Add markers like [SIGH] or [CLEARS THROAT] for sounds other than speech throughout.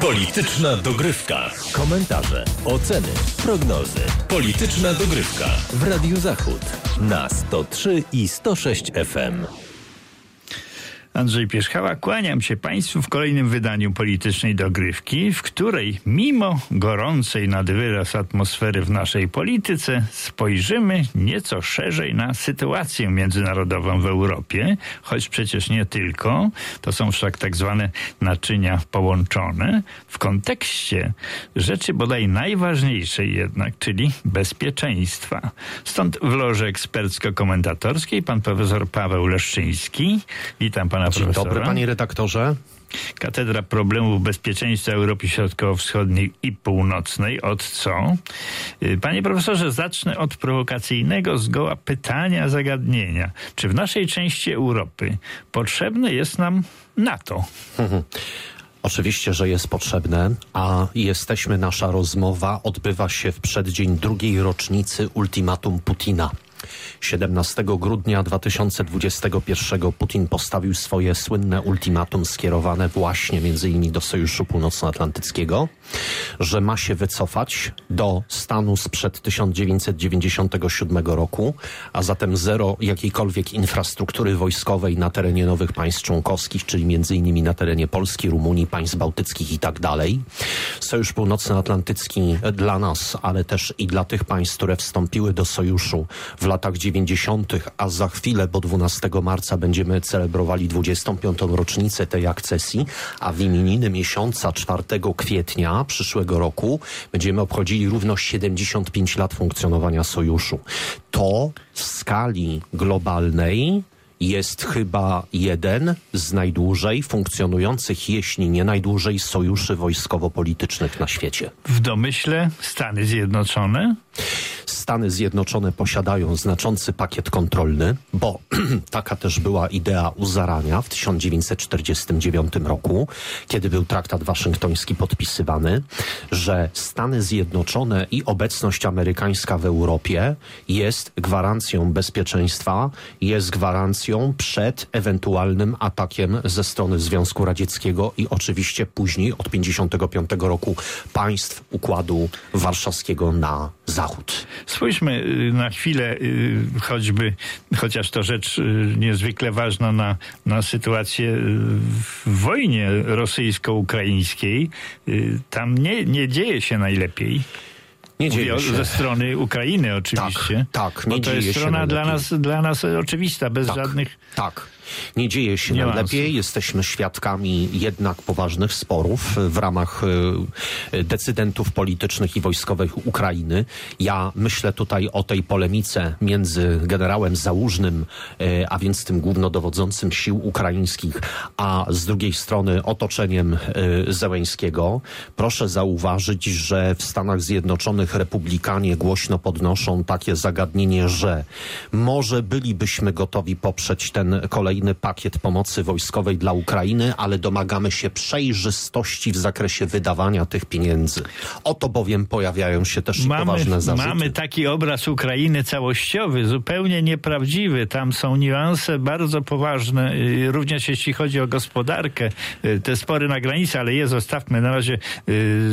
Polityczna dogrywka. Komentarze, oceny, prognozy. Polityczna dogrywka w Radiu Zachód na 103 i 106 FM. Andrzej Pierzchała, kłaniam się Państwu w kolejnym wydaniu politycznej dogrywki, w której mimo gorącej nad wyraz atmosfery w naszej polityce spojrzymy nieco szerzej na sytuację międzynarodową w Europie, choć przecież nie tylko, to są wszak tak zwane naczynia połączone, w kontekście rzeczy bodaj najważniejszej jednak, czyli bezpieczeństwa. Stąd w loży ekspercko-komentatorskiej pan profesor Paweł Leszczyński. Witam pana Dzień dobry, panie redaktorze. Katedra Problemów Bezpieczeństwa Europy Środkowo-Wschodniej i Północnej. Od co? Y, Panie profesorze, zacznę od prowokacyjnego zgoła pytania, zagadnienia. Czy w naszej części Europy potrzebne jest nam NATO? [LAUGHS] Oczywiście, że jest potrzebne, a jesteśmy, nasza rozmowa odbywa się w przeddzień drugiej rocznicy ultimatum Putina. 17 grudnia 2021 Putin postawił swoje słynne ultimatum skierowane właśnie między innymi do Sojuszu Północnoatlantyckiego, że ma się wycofać do stanu sprzed 1997 roku, a zatem zero jakiejkolwiek infrastruktury wojskowej na terenie nowych państw członkowskich, czyli między innymi na terenie Polski, Rumunii, państw bałtyckich i tak dalej. Sojusz Północnoatlantycki dla nas, ale też i dla tych państw, które wstąpiły do sojuszu w latach 90., a za chwilę, bo 12 marca będziemy celebrowali 25. rocznicę tej akcesji, a w imieniny miesiąca 4 kwietnia przyszłego roku będziemy obchodzili równo 75 lat funkcjonowania sojuszu. To w skali globalnej jest chyba jeden z najdłużej funkcjonujących, jeśli nie najdłużej, sojuszy wojskowo-politycznych na świecie. W domyśle Stany Zjednoczone? Stany Zjednoczone posiadają znaczący pakiet kontrolny, bo [CLEARS THROAT] taka też była idea u zarania w 1949 roku, kiedy był traktat waszyngtoński podpisywany, że Stany Zjednoczone i obecność amerykańska w Europie jest gwarancją bezpieczeństwa, jest gwarancją przed ewentualnym atakiem ze strony Związku Radzieckiego i oczywiście później od 1955 roku państw Układu Warszawskiego na zachód. Spójrzmy y, na chwilę, y, choćby, chociaż to rzecz y, niezwykle ważna na, na sytuację w wojnie rosyjsko-ukraińskiej. Tam nie, nie dzieje się najlepiej. Nie Mówię dzieje o- się. ze strony Ukrainy oczywiście. Tak, tak, nie Bo to dzieje jest strona dla nas, dla nas oczywista, bez tak, żadnych Tak. Nie dzieje się Niuansów. najlepiej. Jesteśmy świadkami jednak poważnych sporów w ramach e, decydentów politycznych i wojskowych Ukrainy. Ja myślę tutaj o tej polemice między generałem Załużnym, e, a więc tym głównodowodzącym sił ukraińskich, a z drugiej strony otoczeniem e, Zełęńskiego. Proszę zauważyć, że w Stanach Zjednoczonych republikanie głośno podnoszą takie zagadnienie, że może bylibyśmy gotowi poprzeć ten kolejny pakiet pomocy wojskowej dla Ukrainy, ale domagamy się przejrzystości w zakresie wydawania tych pieniędzy. Oto bowiem pojawiają się też Mamy, poważne zarzuty. mamy taki obraz Ukrainy całościowy, zupełnie nieprawdziwy. Tam są niuanse bardzo poważne, y, również jeśli chodzi o gospodarkę. Y, Te spory na granicy, ale je zostawmy na razie y,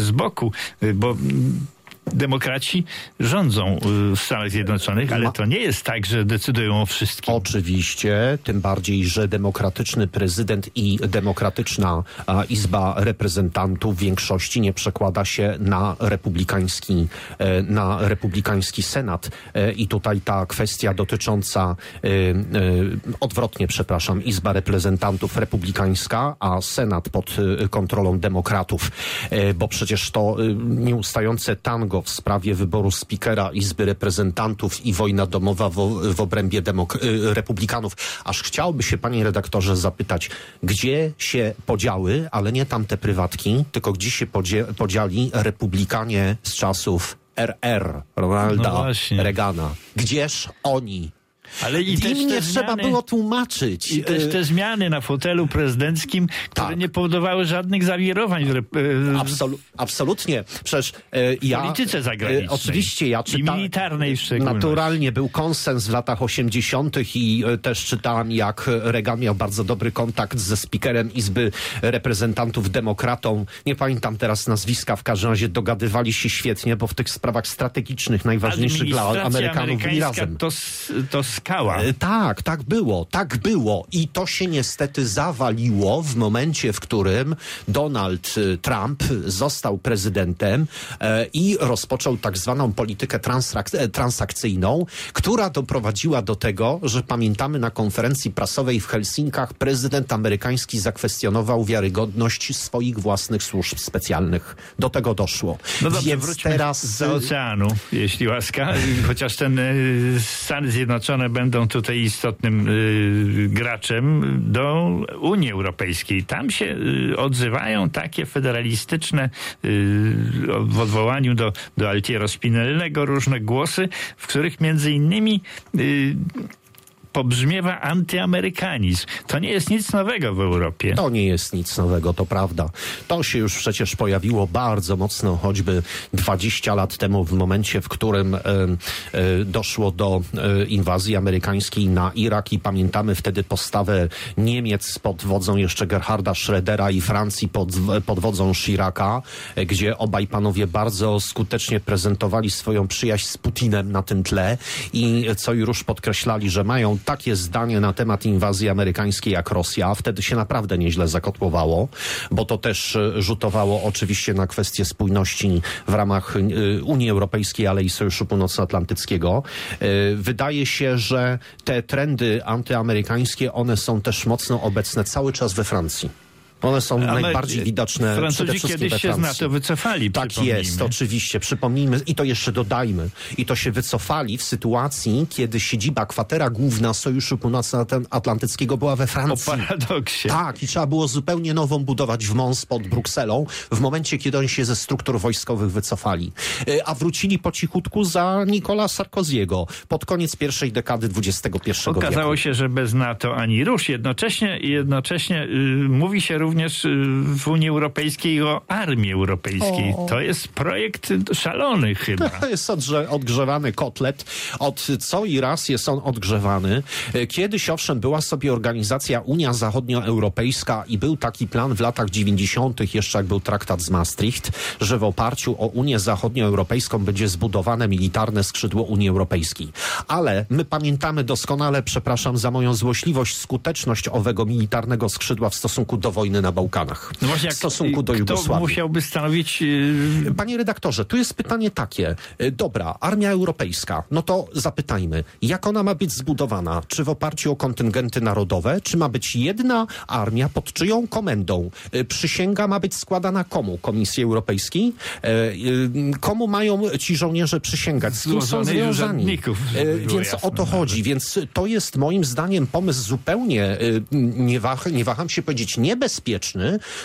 z boku, bo mm, demokraci rządzą y, w Stanach Zjednoczonych, ale to nie jest tak, że decydują o wszystkim. Oczywiście, tym bardziej, że demokratyczny prezydent i demokratyczna Izba Reprezentantów w większości nie przekłada się na republikański, e, na republikański Senat. E, I tutaj ta kwestia dotycząca, e, odwrotnie, przepraszam, Izba Reprezentantów republikańska, a Senat pod kontrolą demokratów, bo przecież to nieustające tango w sprawie wyboru spikera Izby Reprezentantów i wojna domowa w, w obrębie demok- y, republikanów. Aż chciałoby się, panie redaktorze, zapytać, gdzie się podziały, ale nie tamte prywatki, tylko gdzie się podzie- podzieli republikanie z czasów RR, No Ronalda właśnie. Reagana. Gdzież oni? Ale i też nie trzeba zmiany- było tłumaczyć. I też te zmiany na fotelu prezydenckim, które Tak. nie powodowały żadnych zawirowań w, e, Absolu- absolutnie. Przecież e, ja... polityce zagranicznej. Oczywiście, ja I czytałem... militarnej w. Naturalnie był konsens w latach 80. i też czytałem, jak Reagan miał bardzo dobry kontakt ze speakerem Izby Reprezentantów Demokratą. Nie pamiętam teraz nazwiska, w każdym razie dogadywali się świetnie, bo w tych sprawach strategicznych, najważniejszych dla Amerykanów byli razem. To, to skała. E, Tak, tak było, tak było. I to się niestety zawaliło w momencie, w którym Donald e, Trump został prezydentem e, i rozpoczął tak zwaną politykę transakcyjną, która doprowadziła do tego, że pamiętamy na konferencji prasowej w Helsinkach prezydent amerykański zakwestionował wiarygodność swoich własnych służb specjalnych. Do tego doszło. No dobrze, Więc teraz z oceanu, jeśli łaska. [LAUGHS] Chociaż ten Stany Zjednoczone będą tutaj istotnym y, graczem do Unii Europejskiej. Tam się y, odzywają takie federalistyczne y, w odwołaniu do, do Altiero Spinellego różne głosy, w których między innymi y, pobrzmiewa antyamerykanizm. To nie jest nic nowego w Europie. To nie jest nic nowego, to prawda. To się już przecież pojawiło bardzo mocno, choćby 20 lat temu, w momencie, w którym e, e, doszło do e, inwazji amerykańskiej na Irak i pamiętamy wtedy postawę Niemiec pod wodzą jeszcze Gerharda Schrödera i Francji pod, pod wodzą Chiraca, e, gdzie obaj panowie bardzo skutecznie prezentowali swoją przyjaźń z Putinem na tym tle i e, co już podkreślali, że mają takie zdanie na temat inwazji amerykańskiej jak Rosja. Wtedy się naprawdę nieźle zakotłowało, bo to też e, rzutowało oczywiście na kwestię spójności w ramach e, Unii Europejskiej, ale i Sojuszu Północnoatlantyckiego. E, Wydaje się, że te trendy antyamerykańskie, one są też mocno obecne cały czas we Francji. One są Ale najbardziej widoczne przede Francuzi kiedyś się z. NATO wycofali, Tak jest, oczywiście. Przypomnijmy i to jeszcze dodajmy. I to się wycofali w sytuacji, kiedy siedziba, kwatera główna Sojuszu Północnoatlantyckiego była we O Francji. paradoksie. Tak, i trzeba było zupełnie nową budować w Mons pod Brukselą w momencie, kiedy oni się ze struktur wojskowych wycofali. E, A wrócili po cichutku za Nicola Sarkoziego pod koniec pierwszej dekady XXI Okazało wieku. się, że bez NATO ani rusz. Jednocześnie, jednocześnie y, mówi się również y, w Unii Europejskiej o armii europejskiej. To jest projekt szalony chyba. To jest odgrze- odgrzewany kotlet. Od co i raz jest on odgrzewany. E, Kiedyś owszem była sobie organizacja Unia Zachodnioeuropejska i był taki plan w latach 90. jeszcze jak był traktat z Maastricht, że w oparciu o Unię Zachodnioeuropejską będzie zbudowane militarne skrzydło Unii Europejskiej. Ale my pamiętamy doskonale, przepraszam za moją złośliwość, skuteczność owego militarnego skrzydła w stosunku do wojny na Bałkanach. No właśnie, w stosunku do Jugosławii. musiałby stanowić y, Panie redaktorze, tu jest pytanie takie. E, Dobra, armia europejska. No to zapytajmy, jak ona ma być zbudowana? Czy w oparciu o kontyngenty narodowe? Czy ma być jedna armia pod czyją komendą? E, Przysięga ma być składana komu? Komisji Europejskiej? Komu mają ci żołnierze przysięgać? Z kim są związani? Więc o to chodzi. Więc to jest moim zdaniem pomysł zupełnie, nie, wah nie waham się powiedzieć, niebezpieczny,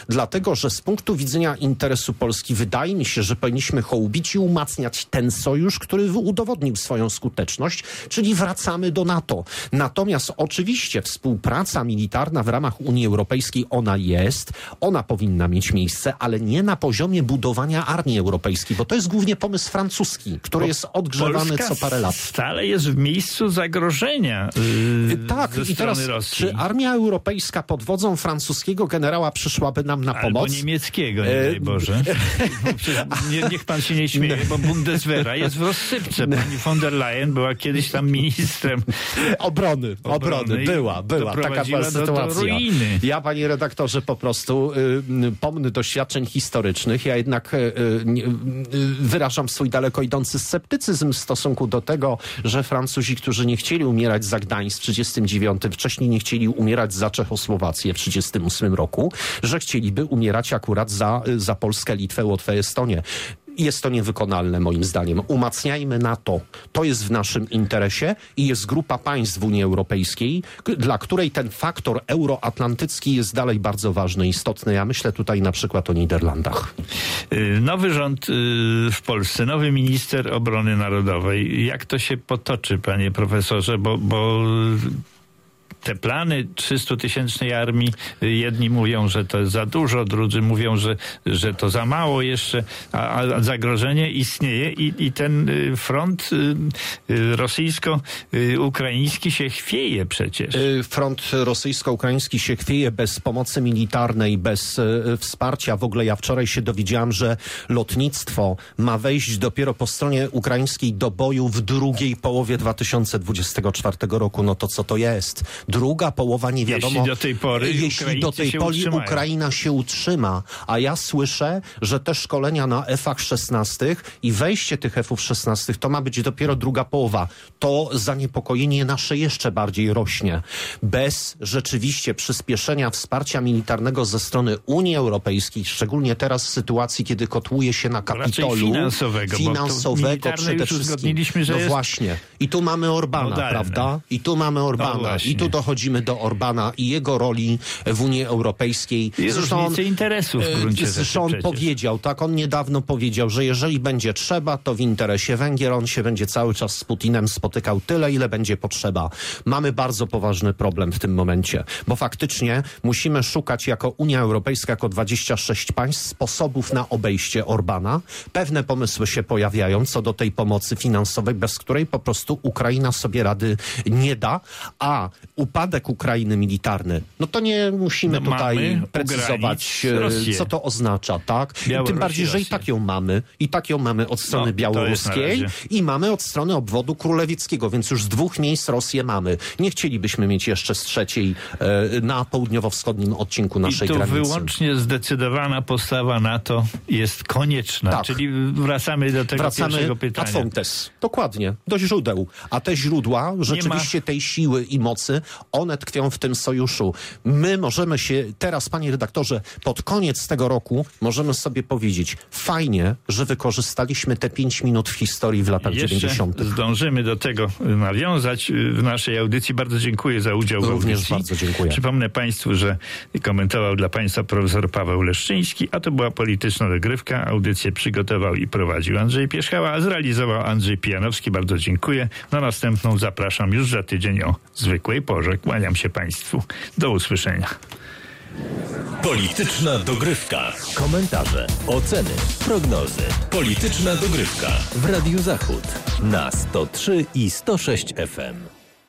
dlatego że z punktu widzenia interesu Polski wydaje mi się, że powinniśmy hołubić i umacniać ten sojusz, który udowodnił swoją skuteczność, czyli wracamy do NATO. Natomiast oczywiście współpraca militarna w ramach Unii Europejskiej, ona jest, ona powinna mieć miejsce, ale nie na poziomie budowania armii europejskiej, bo to jest głównie pomysł francuski, który jest odgrzewany Polska co parę lat. stale jest w miejscu zagrożenia y, Tak, ze i teraz Rosji. czy armia europejska pod wodzą francuskiego generała przyszłaby nam na Albo pomoc? niemieckiego, nie E, daj Boże. [LAUGHS] No, nie, niech pan się nie śmieje, bo Bundeswehra jest w rozsypce. Pani von der Leyen była kiedyś tam ministrem. Obrony, obrony, była, była, taka była sytuacja. ruiny. Ja, panie redaktorze, po prostu y, pomny doświadczeń historycznych, ja jednak y, y, wyrażam swój daleko idący sceptycyzm w stosunku do tego, że Francuzi, którzy nie chcieli umierać za Gdańsk w 39, wcześniej nie chcieli umierać za Czechosłowację w 38 roku, że chcieliby umierać akurat za, za Polskę, Litwę, Łotwę, Estonię. jest to niewykonalne moim zdaniem. Umacniajmy NATO. To jest w naszym interesie i jest grupa państw w Unii Europejskiej, dla której ten faktor euroatlantycki jest dalej bardzo ważny, istotny. Ja myślę tutaj na przykład o Niderlandach. Y, Nowy rząd y, w Polsce, nowy minister obrony narodowej. Jak to się potoczy, panie profesorze? Bo, bo te plany 300-tysięcznej armii, jedni mówią, że to jest za dużo, drudzy mówią, że, że to za mało jeszcze, a, a zagrożenie istnieje i, i ten y, front y, y, rosyjsko-ukraiński się chwieje przecież. Front rosyjsko-ukraiński się chwieje bez pomocy militarnej, bez wsparcia. W ogóle ja wczoraj się dowiedziałam, że lotnictwo ma wejść dopiero po stronie ukraińskiej do boju w drugiej połowie 2024 roku. No to co to jest? Druga połowa nie wiadomo. Jeśli do tej pory jeśli do tej pory. Ukraina się utrzyma, a ja słyszę, że te szkolenia na F-ach 16 i wejście tych F-ów 16 to ma być dopiero druga połowa. To zaniepokojenie nasze jeszcze bardziej rośnie. Bez rzeczywiście przyspieszenia wsparcia militarnego ze strony Unii Europejskiej, szczególnie teraz w sytuacji, kiedy kotłuje się na Raczej kapitolu finansowego, finansowego przede wszystkim. no właśnie. I tu mamy Orbana, prawda? I tu mamy No Orbana. właśnie. I tu dochodzimy do Orbana i jego roli w Unii Europejskiej. I różnice interesów w e, gruncie rzeczy Zresztą on powiedział, tak, on niedawno powiedział, że jeżeli będzie trzeba, to w interesie Węgier on się będzie cały czas z Putinem spotykał tyle, ile będzie potrzeba. Mamy bardzo poważny problem w tym momencie, bo faktycznie musimy szukać jako Unia Europejska, jako 26 państw sposobów na obejście Orbana. Pewne pomysły się pojawiają co do tej pomocy finansowej, bez której po prostu Ukraina sobie rady nie da, a upadek Ukrainy militarny, no to nie musimy No tutaj precyzować, e, co to oznacza, tak? Białoruś Tym bardziej, że i tak ją mamy. I tak ją mamy od strony No, jest na białoruskiej i mamy od strony obwodu królewieckiego, więc już z dwóch miejsc Rosję mamy. Nie chcielibyśmy mieć jeszcze z trzeciej e, na południowo-wschodnim odcinku naszej I tu granicy. wyłącznie zdecydowana postawa NATO jest konieczna. Tak. Czyli wracamy do tego Wracamy pierwszego ad pytania. fontes. Dokładnie. Do źródeł. A te źródła rzeczywiście tej siły i mocy, one tkwią w tym sojuszu. My możemy się teraz, panie redaktorze, pod koniec tego roku możemy sobie powiedzieć, fajnie, że wykorzystaliśmy te pięć minut w historii w latach Jeszcze 90. zdążymy do tego nawiązać y, w naszej audycji. Bardzo dziękuję za udział w Również audycji. bardzo dziękuję. Przypomnę Państwu, że komentował dla Państwa profesor Paweł Leszczyński, a to była polityczna dogrywka. Audycję przygotował i prowadził Andrzej Pierzchała, a zrealizował Andrzej Pijanowski. Bardzo dziękuję. Na następną zapraszam już za tydzień o zwykłej porze. Kłaniam się Państwu. Do usłyszenia. Polityczna dogrywka. Komentarze, oceny, prognozy. Polityczna dogrywka w Radiu Zachód na 103 i 106 FM.